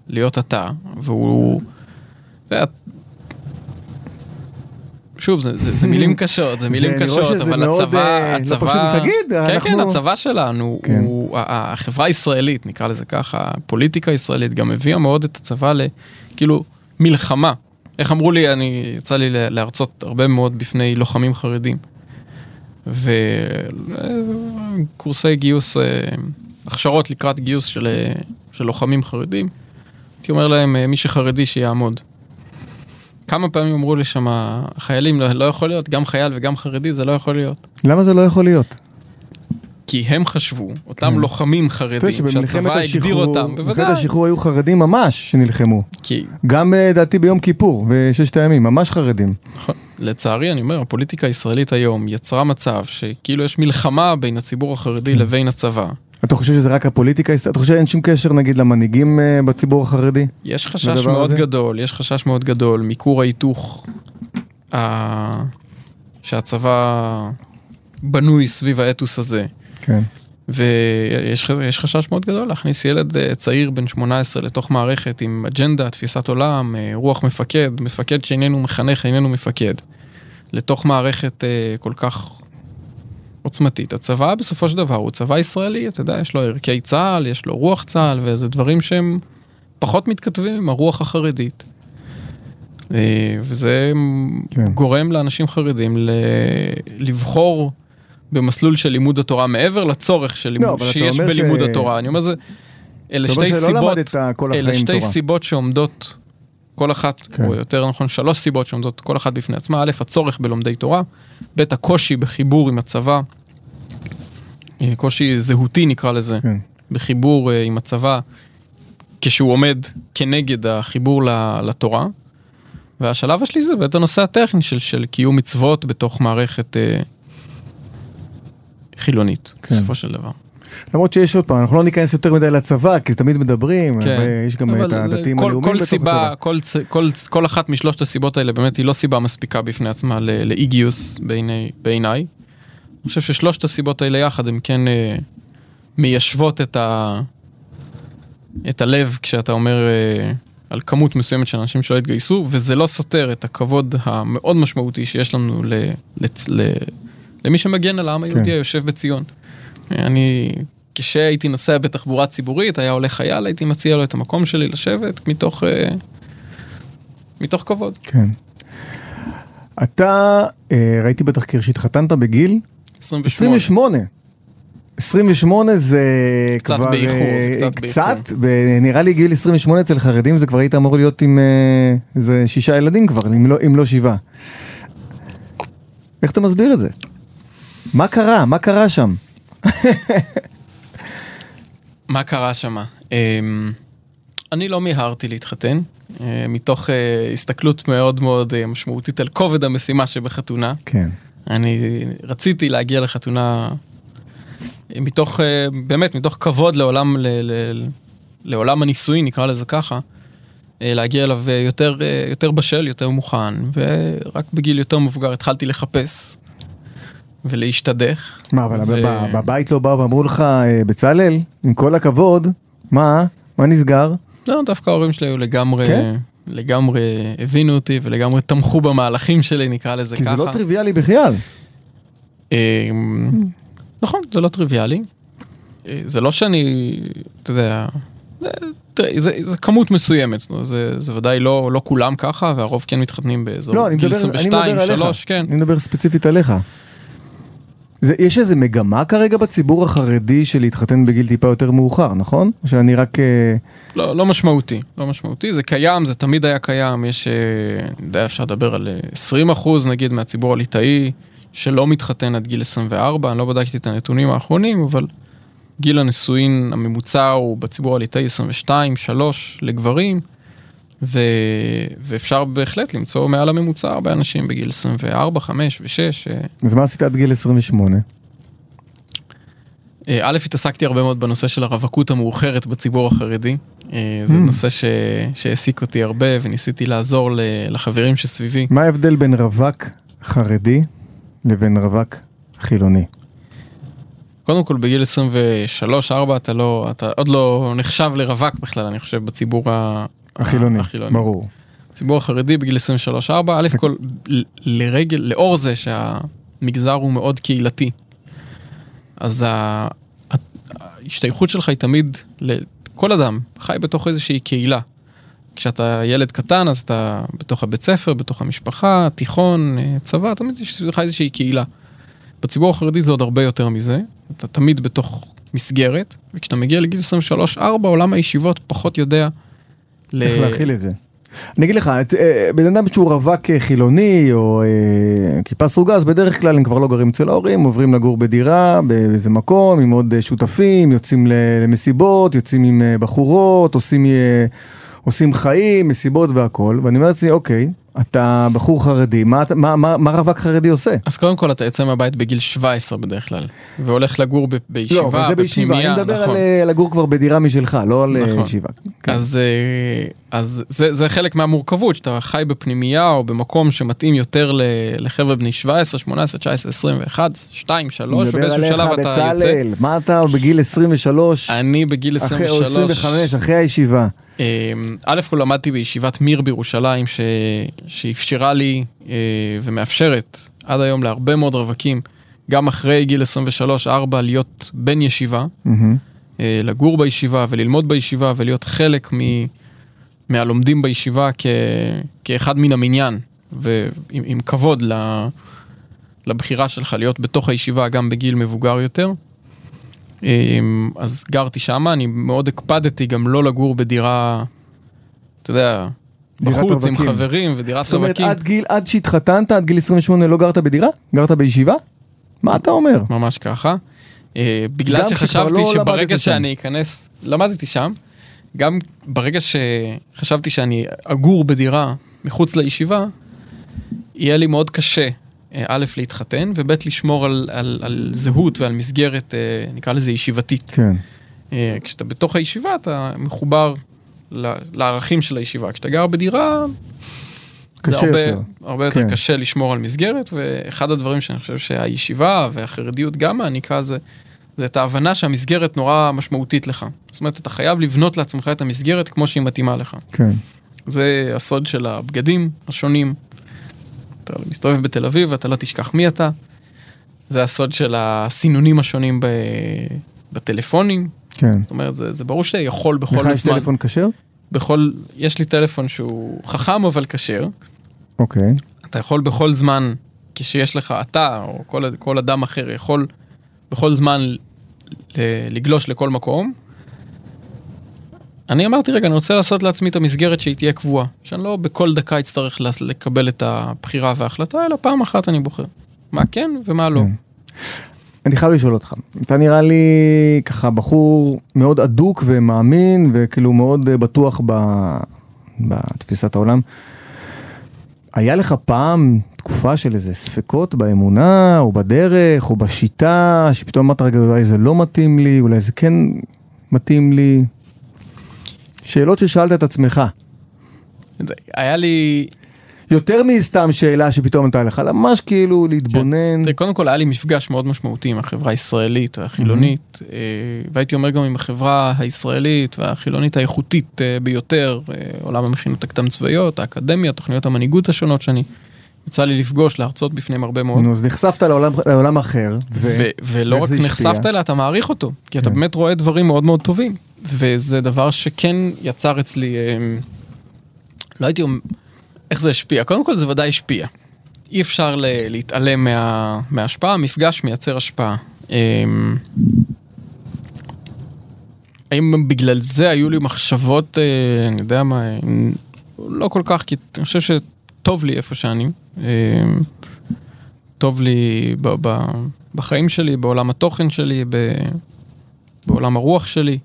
להיות אתה, והוא... שוב, זה, זה, זה מילים קשות, זה מילים זה קשות, אבל מאוד, הצבא, אה, הצבא, לא פשוט תגיד, כן, אנחנו... כן, הצבא שלנו, כן. הוא, החברה הישראלית, נקרא לזה ככה, הפוליטיקה הישראלית גם הביאה מאוד את הצבא לכאילו מלחמה. איך אמרו לי, אני, יצא לי להרצות הרבה מאוד בפני לוחמים חרדים. וקורסי גיוס, אה, הכשרות לקראת גיוס של, אה, של לוחמים חרדים, הייתי אומר להם, אה, מי שחרדי שיעמוד. כמה פעמים אמרו לי שם, החיילים, לא, לא יכול להיות, גם חייל וגם חרדי, זה לא יכול להיות. למה זה לא יכול להיות? כי הם חשבו, אותם כן. לוחמים חרדים, שהצבא הגדיר אותם, במלחמת בוודאי. השחרור היו חרדים ממש שנלחמו. כי, גם אה, דעתי ביום כיפור וששת הימים, ממש חרדים. נכון, לצערי, אני אומר, הפוליטיקה הישראלית היום יצרה מצב שכאילו יש מלחמה בין הציבור כן. החרדי לבין הצבא. אתה חושב שזה רק הפוליטיקה? אתה חושב שאין שום קשר נגיד למנהיגים אה, בציבור החרדי? יש חשש מאוד הזה? גדול, יש חשש מאוד גדול מכור ההיתוך ה... שהצבא בנוי סביב האתוס הזה. כן. ויש יש חשש מאוד גדול להכניס ילד אה, צעיר בן 18 לתוך מערכת עם אג'נדה, תפיסת עולם, אה, רוח מפקד, מפקד שאיננו מחנך, איננו מפקד, לתוך מערכת אה, כל כך עוצמתית. הצבא בסופו של דבר הוא צבא ישראלי, אתה יודע, יש לו ערכי צה"ל, יש לו רוח צה"ל, וזה דברים שהם פחות מתכתבים עם הרוח החרדית. וזה כן. גורם לאנשים חרדים ל... לבחור במסלול של לימוד התורה מעבר לצורך של לימוד, לא, אבל אתה שיש בלימוד ש- התורה. אני אומר זה, אלה שתי סיבות, אלה שתי תורה. סיבות שעומדות, כל אחת, כן. או יותר נכון שלוש סיבות שעומדות כל אחת בפני עצמה. א', הצורך בלומדי תורה, ב', הקושי בחיבור עם הצבא, אה, קושי זהותי נקרא לזה, כן. בחיבור אה, עם הצבא, כשהוא עומד כנגד החיבור לתורה. והשלב השלישי זה באמת הנושא הטכני של, של קיום מצוות בתוך מערכת אה, חילונית, כן. בסופו של דבר. למרות שיש עוד פעם, אנחנו לא ניכנס יותר מדי לצבא, כי תמיד מדברים, כן. ויש גם את זה- הדתיים כל- הלאומיים כל בתוך סיבה, הצבא. כל, כל, כל אחת משלושת הסיבות האלה באמת היא לא סיבה מספיקה בפני עצמה ל- לאי גיוס בעיני, בעיניי. אני חושב ששלושת הסיבות האלה יחד הן כן אה, מיישבות את, ה, את הלב כשאתה אומר אה, על כמות מסוימת של אנשים שלא התגייסו, וזה לא סותר את הכבוד המאוד משמעותי שיש לנו ל, לצ, ל, למי שמגן על העם היהודי כן. היושב בציון. אני, כשהייתי נוסע בתחבורה ציבורית, היה עולה חייל, הייתי מציע לו את המקום שלי לשבת מתוך, אה, מתוך כבוד. כן. אתה, אה, ראיתי בתחקיר שהתחתנת בגיל 28. 28. 28 זה קצת כבר... באיחור, אה, זה קצת קצת, ונראה לי גיל 28 אצל חרדים זה כבר היית אמור להיות עם אה, איזה שישה ילדים כבר, אם לא, אם לא שבעה. איך אתה מסביר את זה? מה קרה? מה קרה שם? מה קרה שם? אני לא מיהרתי להתחתן, אה, מתוך אה, הסתכלות מאוד מאוד אה, משמעותית על כובד המשימה שבחתונה. כן. אני רציתי להגיע לחתונה מתוך, באמת, מתוך כבוד לעולם, ל, ל, לעולם הנישואין, נקרא לזה ככה, להגיע אליו יותר, יותר בשל, יותר מוכן, ורק בגיל יותר מבוגר התחלתי לחפש ולהשתדך. מה, אבל ו- בב- בבית לא באו ואמרו לך, "אה, בצלאל, עם כל הכבוד, מה? מה נסגר? לא, דווקא ההורים שלי היו לגמרי, כן? לגמרי הבינו אותי ולגמרי תמכו במהלכים שלי, נקרא לזה כי ככה. זה לא טריוויאלי בכלל. אמ, נכון, זה לא טריוויאלי. אה, זה לא שאני, אתה יודע, זה- תראה, זה, זה כמות מסוימת, זאת אומרת, זה, זה ודאי לא, לא כולם ככה, והרוב כן מתחתנים באזור לא, גיל מדבר, אני 22, מדבר עליך. 3, כן. אני מדבר ספציפית עליך. זה, יש איזה מגמה כרגע בציבור החרדי של להתחתן בגיל טיפה יותר מאוחר, נכון? שאני רק... אה, לא, לא משמעותי, לא משמעותי, זה קיים, זה תמיד היה קיים, יש, אה, אני יודע, אפשר לדבר על אה, 20 אחוז נגיד מהציבור הליטאי שלא מתחתן עד גיל 24, אני לא בדקתי את הנתונים האחרונים, אבל גיל הנישואין הממוצע הוא בציבור הליטאי 22, 3 לגברים, ו... ואפשר בהחלט למצוא מעל הממוצע הרבה אנשים בגיל 24, 5 ו-6. אז מה עשית עד גיל 28? אה, א', התעסקתי הרבה מאוד בנושא של הרווקות המאוחרת בציבור החרדי. אה, זה Mm. נושא ש... שהעסיק אותי הרבה וניסיתי לעזור. לחברים שסביבי. מה ההבדל בין רווק חרדי לבין רווק חילוני? קודם כל בגיל 23-4 אתה לא, אתה עוד לא נחשב לרווק בכלל, אני חושב, בציבור ה... החילוני, החילוני. ברור. הציבור החרדי בגיל 23-4, א' כל, לרגל, לאור זה שהמגזר הוא מאוד קהילתי, אז ההשתייכות שלך היא תמיד, כל אדם חי בתוך איזושהי קהילה. כשאתה ילד קטן אז אתה בתוך הבית ספר, בתוך המשפחה, תיכון, אה, צבא, תמיד יש לך איזושהי קהילה. בציבור החרדי זה עוד הרבה יותר מזה, אתה תמיד בתוך מסגרת, וכשאתה מגיע לגיל 23-4 עולם הישיבות פחות יודע איך להכיל את זה. אני אגיד לך, אה, בן אדם שהוא רווק אה, חילוני או אה, כיפה סרוגה, אז בדרך כלל הם כבר לא גרים אצל ההורים, עוברים לגור בדירה, באיזה מקום, עם עוד אה, שותפים, יוצאים למסיבות, יוצאים עם בחורות, עושים, עושים חיים, מסיבות והכל, ואני אומר לעצמי, אוקיי, אתה בחור חרדי, מה, מה, מה, מה רווק חרדי עושה? אז קודם כל אתה יוצא מהבית בגיל 17 בדרך כלל, והולך לגור ב- בישיבה, לא, אבל זה בישיבה, אני מדבר נכון. על אה, לגור כבר בדירה משלך, לא על אה, נכון. ישיבה. אז, אה, אז זה, זה חלק מהמורכבות, שאתה חי בפנימייה או במקום שמתאים יותר לחבר'ה בני 17, 18, 19, 21, 2, 3, מדבר ובאיזשהו עליך, שלב אתה יוצא. בצלאל, מה אתה בגיל 23, אני בגיל אחרי, או 23, 25, אחרי הישיבה? אה, א' למדתי בישיבת מיר בירושלים ש... שאפשרה לי אה, ומאפשרת עד היום להרבה מאוד רווקים, גם אחרי גיל 23-4 להיות בן ישיבה, מהמם. אה, לגור בישיבה וללמוד בישיבה ולהיות חלק מ... מהלומדים בישיבה כ... כאחד מן המניין ועם עם כבוד ל... לבחירה שלך להיות בתוך הישיבה גם בגיל מבוגר יותר. אה, אז גרתי שמה, אני מאוד הקפדתי גם לא לגור בדירה, אתה יודע, בחוץ עם רווקים. חברים ודירת זאת אומרת, רווקים. עד גיל, עד שהתחתנת, עד גיל 28 לא גרת בדירה? גרת בישיבה? מה אתה אומר? ממש ככה. אה, בגלל שחשבתי לא שברגע. שאני אכנס, למדתי שם, גם ברגע שחשבתי שאני אגור בדירה מחוץ לישיבה, יהיה לי מאוד קשה, אה, א', להתחתן, וב', לשמור על, על, על זהות ועל מסגרת, אה, נקרא לזה ישיבתית. כן. כשאתה בתוך הישיבה, אתה מחובר לערכים של הישיבה. כשאתה גר בדירה, קשה זה הרבה, יותר. הרבה יותר כן. קשה לשמור על מסגרת, ואחד הדברים שאני חושב שהישיבה והחרדיות גם מעניקה זה, זה את ההבנה שהמסגרת נורא משמעותית לך. זאת אומרת, אתה חייב לבנות לעצמך את המסגרת כמו שהיא מתאימה לך. כן. זה הסוד של הבגדים השונים. אתה מסתובב בתל אביב ואתה לא תשכח מי אתה. זה הסוד של הסינונים השונים ב... בטלפונים. כן. זאת אומרת, זה, זה ברור שאתה יכול בכל לך יש זמן. טלפון כשר? בכל... יש לי טלפון שהוא חכם אבל כשר. אוקיי. אתה יכול בכל זמן, כשיש לך אתה או כל, כל אדם אחר יכול בכל זמן ל- לגלוש לכל מקום. אני אמרתי רגע אני רוצה לעשות לעצמי את המסגרת שהיא תהיה קבועה, שאני לא בכל דקה אצטרך לקבל את הבחירה וההחלטה, אלא פעם אחת אני בוחר. מה כן ומה לא. אני חייב לשאול אותך, אתה נראה לי ככה בחור מאוד אדוק ומאמין וכאילו מאוד אה, בטוח ב... בתפיסת העולם. היה לך פעם תקופה של איזה ספקות באמונה או בדרך או בשיטה שפתאום אמרת רגע אולי זה לא מתאים לי אולי זה כן מתאים לי. שאלות ששאלת את עצמך. היה לי, יותר מסתם שאלה שפתאום עלתה לך, ממש כאילו להתבונן. תראה, קודם כל היה לי מפגש מאוד משמעותי עם החברה הישראלית והחילונית, אה, והייתי אומר גם עם החברה הישראלית והחילונית האיכותית אה, ביותר, אה, עולם המכינות הקדם צבאיות, האקדמיה, תוכניות המנהיגות השונות שאני יצא לי לפגוש, להרצות בפניהם הרבה מאוד. נו, אז נחשפת לעולם, לעולם אחר, ו... ו- ולא רק? נחשפת אלא, אתה מעריך אותו, כי אתה כן. באמת רואה דברים מאוד מאוד טובים. וזה דבר שכן יצר אצלי, לא הייתי אומר, איך זה השפיע? קודם כל זה ודאי השפיע. אי אפשר להתעלם מה, מההשפעה, מפגש מייצר השפעה. אה, האם בגלל זה היו לי מחשבות, אה, אני יודע מה, לא כל כך, כי אני חושב שטוב לי איפה שאני. אה, טוב לי ב- ב- בחיים שלי, בעולם התוכן שלי, ב- בעולם הרוח שלי.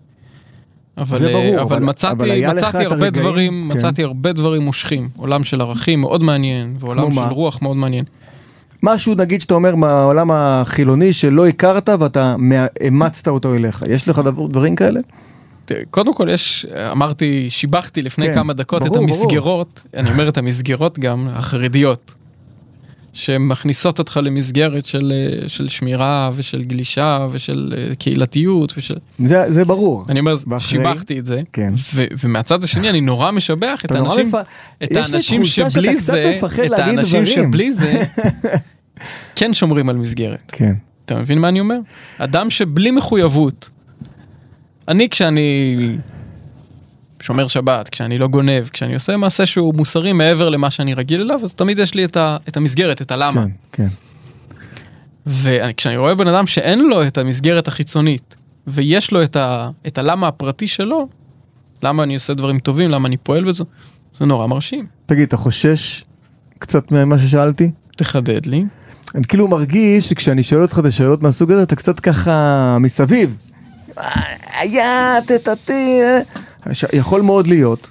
אבל, זה ברור, אה, אבל, אבל- מצאתי, אבל מצאתי את הרבה הרגעים, דברים, כן. מצאתי הרבה דברים מושכים. עולם של ערכים מאוד מעניין, ועולם של מה? רוח מאוד מעניין. משהו נגיד שאתה אומר מהעולם החילוני שלא הכרת ואתה אימצת אותו אליך. יש לך דבר- דברים כאלה? קודם כל יש, אמרתי, שיבחתי לפני כן, כמה דקות ברור, את ברור. המסגרות, אני אומר את המסגרות גם, החרדיות, שמכניסות אותך למסגרת של, אה, של שמירה ושל גלישה ושל אה, קהילתיות ושל... זה, זה ברור. אני אומר, ואחרי? שיבחתי את זה, כן. ו- ומהצד השני אני נורא משבח את האנשים, מפ- את האנשים שבלי זה, את האנשים דברים. שבלי זה, כן שומרים על מסגרת. כן. אתה מבין מה אני אומר? אדם שבלי מחויבות, אני כשאני שומר שבת, כשאני לא גונב, כשאני עושה מעשה שהוא מוסרי מעבר למה שאני רגיל אליו, אז תמיד יש לי את, ה, את המסגרת, את הלמה. כן, כן. וכשאני רואה בן אדם שאין לו את המסגרת החיצונית, ויש לו את, ה, את הלמה הפרטי שלו, למה אני עושה דברים טובים, למה אני פועל בזה, זה נורא מרשים. תגיד, אתה חושש קצת ממה ששאלתי? תחדד לי. אני כאילו מרגיש שכשאני שואל אותך את השאלות מהסוג הזה, אתה קצת ככה מסביב. היה, תתתי, יכול מאוד להיות.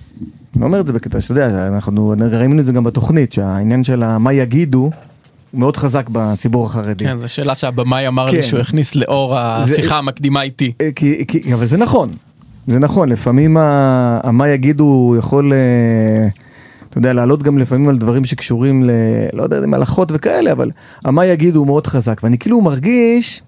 אני לא אומר את זה בקטע שאתה יודע, אנחנו ראינו את זה גם בתוכנית, שהעניין של מה יגידו, הוא מאוד חזק בציבור החרדי. כן, זו שאלה שהבמאי אמר לי כן. שהוא הכניס לאור השיחה המקדימה איתי. אה, כי, כי, אבל זה נכון, זה נכון, לפעמים ה, המה יגידו יכול, אה, אתה יודע, לעלות גם לפעמים על דברים שקשורים ל... לא יודע אם הלכות וכאלה, אבל המה יגידו הוא מאוד חזק, ואני כאילו מרגיש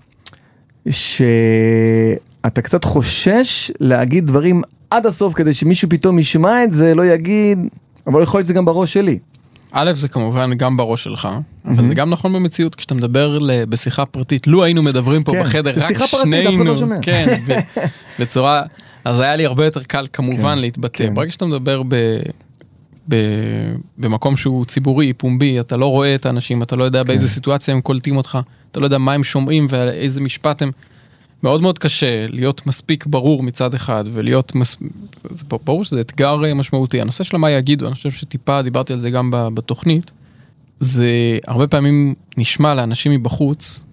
שאתה קצת חושש להגיד דברים עד הסוף כדי שמישהו פתאום ישמע את זה, לא יגיד, אבל יכול להיות שזה גם בראש שלי. א', זה כמובן גם בראש שלך, אבל זה גם נכון במציאות, כשאתה מדבר בשיחה פרטית, לו היינו מדברים פה כן, בחדר רק פרטית, שנינו, לא. כן, בצורה, אז היה לי הרבה יותר קל כמובן כן, להתבטא. כן. ברגע שאתה מדבר ב... ב... במקום שהוא ציבורי, פומבי, אתה לא רואה את האנשים, אתה לא יודע באיזה סיטואציה הם קולטים אותך, אתה לא יודע מה הם שומעים ואיזה משפט הם. מאוד מאוד קשה להיות מספיק ברור מצד אחד ולהיות, מס... ברור שזה אתגר אה, משמעותי. הנושא של מה יגידו, אני חושב שטיפה דיברתי על זה גם בתוכנית, זה הרבה פעמים נשמע לאנשים מבחוץ,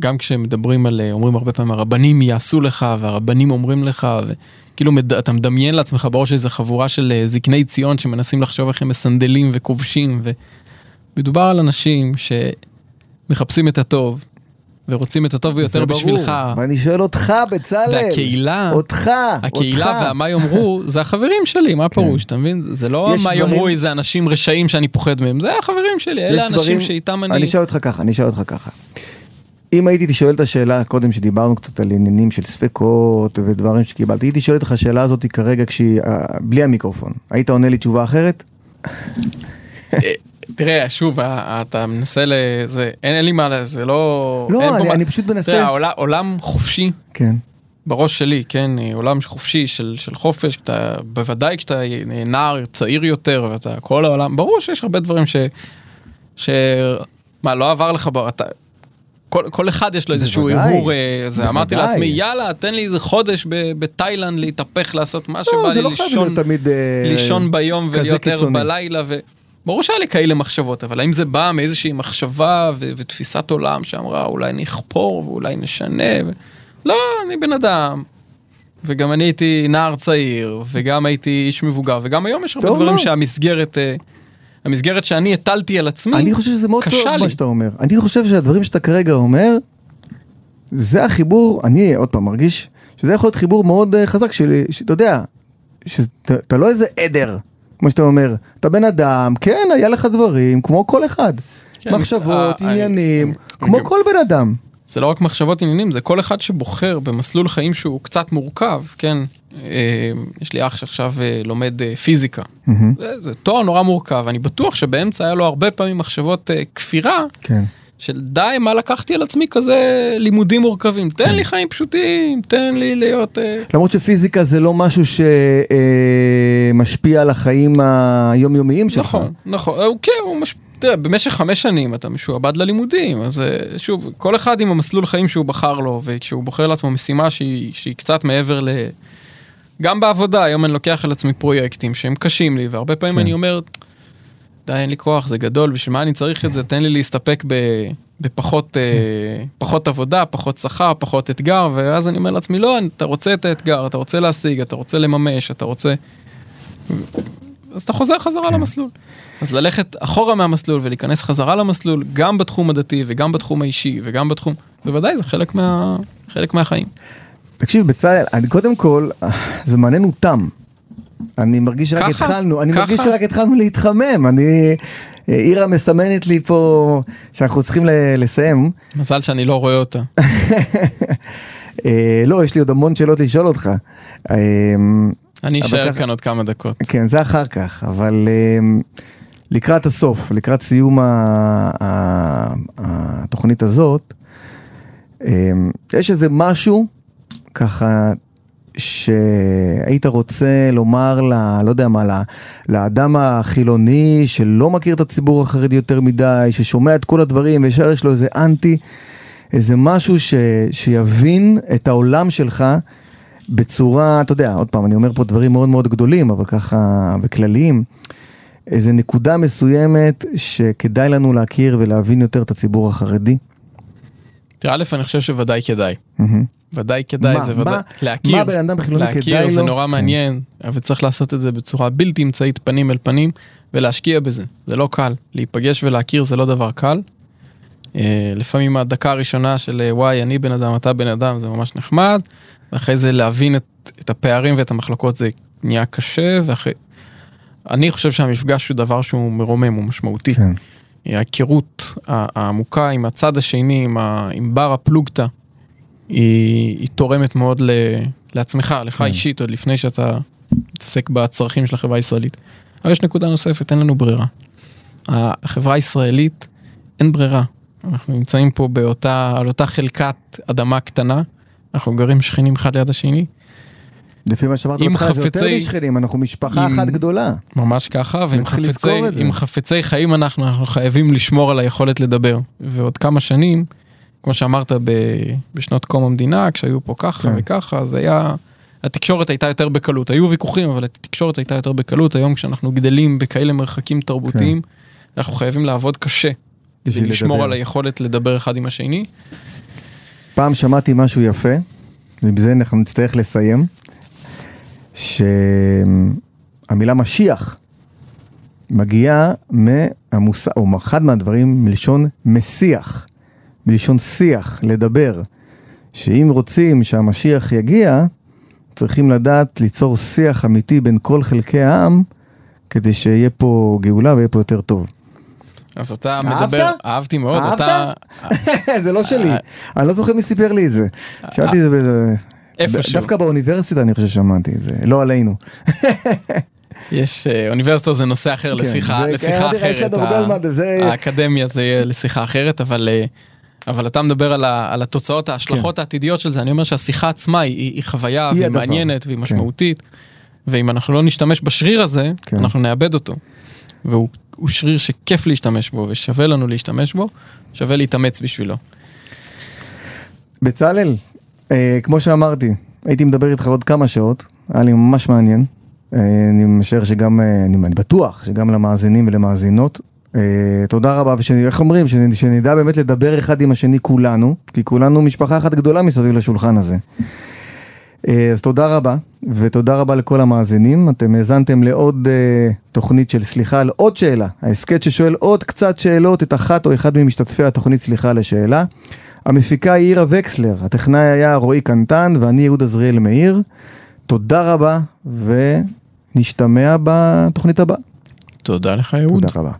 גם כשמדברים על, אה, אומרים הרבה פעמים הרבנים יעשו לך והרבנים אומרים לך, וכאילו מד... אתה מדמיין לעצמך בראש איזה חבורה של אה, זקני ציון שמנסים לחשוב איך הם מסנדלים וכובשים, ומדובר על אנשים שמחפשים את הטוב. ורוצים את הטוב ביותר. בשבילך. ואני שואל אותך, בצלאל. והקהילה, אותך, הקהילה אותך. והמה יאמרו, זה החברים שלי, מה הפירוש, אתה מבין? זה- לא מה יאמרו איזה אנשים רשעים שאני פוחד מהם, זה החברים שלי, אלה האנשים שאיתם אני... אני אשאל אותך ככה, אני אשאל אותך ככה. אם הייתי שואל את השאלה קודם שדיברנו קצת על עניינים של ספקות ודברים שקיבלתי, הייתי שואל אותך השאלה הזאת כרגע כשהיא, אה, בלי המיקרופון. היית עונה לי תשובה אחרת? אה, תראה, שוב, אה, אתה מנסה ל... זה, אין אין לי מה, זה לא... לא, פה אני- אני פשוט מנסה- תראה, העולם- עולם חופשי, כן. בראש שלי, כן, עולם חופשי של, של חופש, אתה, בוודאי כשאתה נער צעיר יותר, ואתה כל העולם, ברור שיש הרבה דברים ש... ש... מה, לא עבר לך, אתה... כל, כל אחד יש לו איזשהו הרהור, אה, זה אמרתי. לעצמי, יאללה, תן לי איזה חודש בתאילנד להתהפך, לעשות מה שבא לא, לי, זה לא לישון, תמיד... אה, לישון ביום ולהיות ער. בלילה, ו... ברור שהיה לי כאלה מחשבות, אבל האם זה בא מאיזושהי מחשבה ו- ותפיסת עולם שאמרה אולי נכפור ואולי נשנה? ו... לא, אני בן אדם. וגם אני הייתי נער צעיר, וגם הייתי איש מבוגר, וגם היום יש הרבה דברים מאוד. שהמסגרת, אה, המסגרת שאני הטלתי על עצמי, אני חושב שזה מאוד טוב קשה לי. מה שאתה אומר. אני חושב שהדברים שאתה כרגע אומר, זה החיבור, אני עוד פעם מרגיש שזה יכול להיות חיבור מאוד אה, חזק, של- שאתה יודע, שאתה אתה לא איזה עדר, כמו שאתה אומר, אתה בן אדם, כן, היה לך דברים, כמו כל אחד. כן, מחשבות, אה, עניינים, אני- כמו גם- כל בן אדם. זה לא רק מחשבות עניינים, זה כל אחד שבוחר במסלול חיים שהוא קצת מורכב, כן? אה, יש לי אח שעכשיו אה, לומד אה, פיזיקה. זה, זה תואר נורא מורכב, אני בטוח שבאמצע היה לו הרבה פעמים מחשבות אה, כפירה, כן. של די, מה לקחתי על עצמי כזה לימודים מורכבים, תן לי חיים פשוטים, תן לי להיות... אה, למרות שפיזיקה זה לא משהו שמשפיע על החיים היומיומיים שלך. נכון, נכון, הוא כן, הוא מש... תראה, במשך חמש שנים אתה משועבד ללימודים, אז אה, שוב, כל אחד עם המסלול חיים שהוא בחר לו, וכשהוא בוחר לעצמו משימה שהיא, שהיא קצת מעבר ל... גם בעבודה, היום אני לוקח על עצמי פרויקטים שהם קשים לי, והרבה פעמים כן. אני אומר, די, אין לי כוח, זה גדול, בשביל מה אני צריך את זה? תן לי להסתפק ב, בפחות אה, פחות עבודה, פחות שכר, פחות אתגר, ואז אני אומר לעצמי, לא, אתה רוצה את האתגר, אתה רוצה להשיג, אתה רוצה לממש, אתה רוצה... אז אתה חוזר חזרה למסלול. אז ללכת אחורה מהמסלול ולהיכנס חזרה למסלול, גם בתחום הדתי וגם בתחום האישי וגם בתחום, בוודאי זה חלק, מה, חלק מהחיים. תקשיב, בצלאל, קודם כל, זמננו תם. אני מרגיש שרק ככה? התחלנו, אני ככה? מרגיש שרק התחלנו להתחמם, אני... אירה מסמנת לי פה שאנחנו צריכים לסיים. מזל שאני לא רואה אותה. אה, לא, יש לי עוד המון שאלות לשאול אותך. אה, אני אשאר ככה- כאן עוד כמה דקות. כן, זה אחר כך, אבל אה, לקראת הסוף, לקראת סיום התוכנית הזאת, אה, יש איזה משהו, ככה, שהיית רוצה לומר ל... לא יודע מה, ל- לאדם החילוני שלא מכיר את הציבור החרדי יותר מדי, ששומע את כל הדברים וישר יש לו איזה אנטי, איזה משהו ש, שיבין את העולם שלך בצורה, אתה יודע, עוד פעם, אני אומר פה דברים מאוד מאוד גדולים, אבל ככה, וכלליים, איזה נקודה מסוימת שכדאי לנו להכיר ולהבין יותר את הציבור החרדי. תראה, א', אני חושב שוודאי כדאי. ודאי כדאי, מה- זה ודאי. להכיר. מה בן אדם חילוני כדאי להכיר זה? נורא. מעניין, אבל צריך לעשות את זה בצורה בלתי אמצעית פנים אל פנים, ולהשקיע בזה. זה לא קל. להיפגש ולהכיר זה לא דבר קל. אה, לפעמים הדקה הראשונה של אה, וואי, אני בן אדם, אתה בן אדם, זה ממש נחמד, ואחרי זה להבין את, את הפערים ואת המחלוקות זה נהיה קשה, ואחרי... אני חושב שהמפגש הוא דבר שהוא מרומם, הוא משמעותי. כן. ההיכרות העמוקה עם הצד השני, עם, ה, עם בר הפלוגתא, היא, היא תורמת מאוד ל, לעצמך, לך כן. אישית, עוד לפני שאתה מתעסק בצרכים של החברה הישראלית. אבל יש נקודה נוספת, אין לנו ברירה. החברה הישראלית, אין ברירה. אנחנו נמצאים פה באותה, על אותה חלקת אדמה קטנה, אנחנו גרים שכנים אחד ליד השני, לפי מה שאמרת עם בהתחלה, זה יותר חפצי- משכנים, אנחנו משפחה עם- אחת גדולה. ממש ככה, ועם חפצי, חפצי חיים אנחנו, אנחנו חייבים לשמור על היכולת לדבר. ועוד כמה שנים, כמו שאמרת ב, בשנות קום המדינה, כשהיו פה ככה כן. וככה, אז היה, התקשורת הייתה יותר בקלות. היו ויכוחים, אבל התקשורת הייתה יותר בקלות. היום כשאנחנו גדלים בכאלה מרחקים תרבותיים, אנחנו חייבים לעבוד קשה. כדי לשמור לדבר. על היכולת לדבר אחד עם השני. פעם שמעתי משהו יפה, ובזה אנחנו נצטרך לסיים, שהמילה משיח מגיעה מהמושג, או אחד מהדברים מלשון משיח, מלשון שיח, לדבר. שאם רוצים שהמשיח יגיע, צריכים לדעת ליצור שיח אמיתי בין כל חלקי העם, כדי שיהיה פה גאולה ויהיה פה יותר טוב. אז אתה אהבת? מדבר, אהבתי מאוד, אהבת? אתה... זה לא שלי, אה, אני לא זוכר מי סיפר לי את זה. שמעתי את זה באיזה... איפשהו. דווקא באוניברסיטה אני חושב ששמעתי את זה, לא עלינו. יש, אה, אוניברסיטה זה נושא אחר כן, לשיחה, זה- לשיחה כן, יש אחרת. לנו הרבה מה- זה- האקדמיה זה יהיה לשיחה אחרת, אבל, אה, אבל אתה מדבר על, ה, על התוצאות, ההשלכות העתידיות של זה. אני אומר שהשיחה עצמה היא, היא, חוויה, כן. היא והיא הדבר. מעניינת, והיא כן. משמעותית, ואם אנחנו לא נשתמש בשריר הזה, כן. אנחנו נאבד אותו. והוא הוא שריר שכיף להשתמש בו, ושווה לנו להשתמש בו, שווה להתאמץ בשבילו. בצלאל, כמו שאמרתי, הייתי מדבר איתך עוד כמה שעות, היה לי ממש מעניין. אה, אני משער שגם, אה, אני, בטוח שגם למאזינים ולמאזינות. אה, תודה רבה, ואיך אומרים, שנ- שנדע באמת לדבר אחד עם השני כולנו, כי כולנו משפחה אחת גדולה מסביב לשולחן הזה. אה, אז תודה רבה, ותודה רבה לכל המאזינים. אתם האזנתם לעוד אה, תוכנית של סליחה על עוד שאלה. ההסכת ששואל עוד קצת שאלות את אחת או אחד ממשתתפי התוכנית סליחה לשאלה. המפיקה היא עירה וקסלר, הטכנאי היה רועי קנטן ואני יהודה זריאל מאיר. תודה רבה ונשתמע בתוכנית הבאה. תודה לך, אהוד. תודה רבה.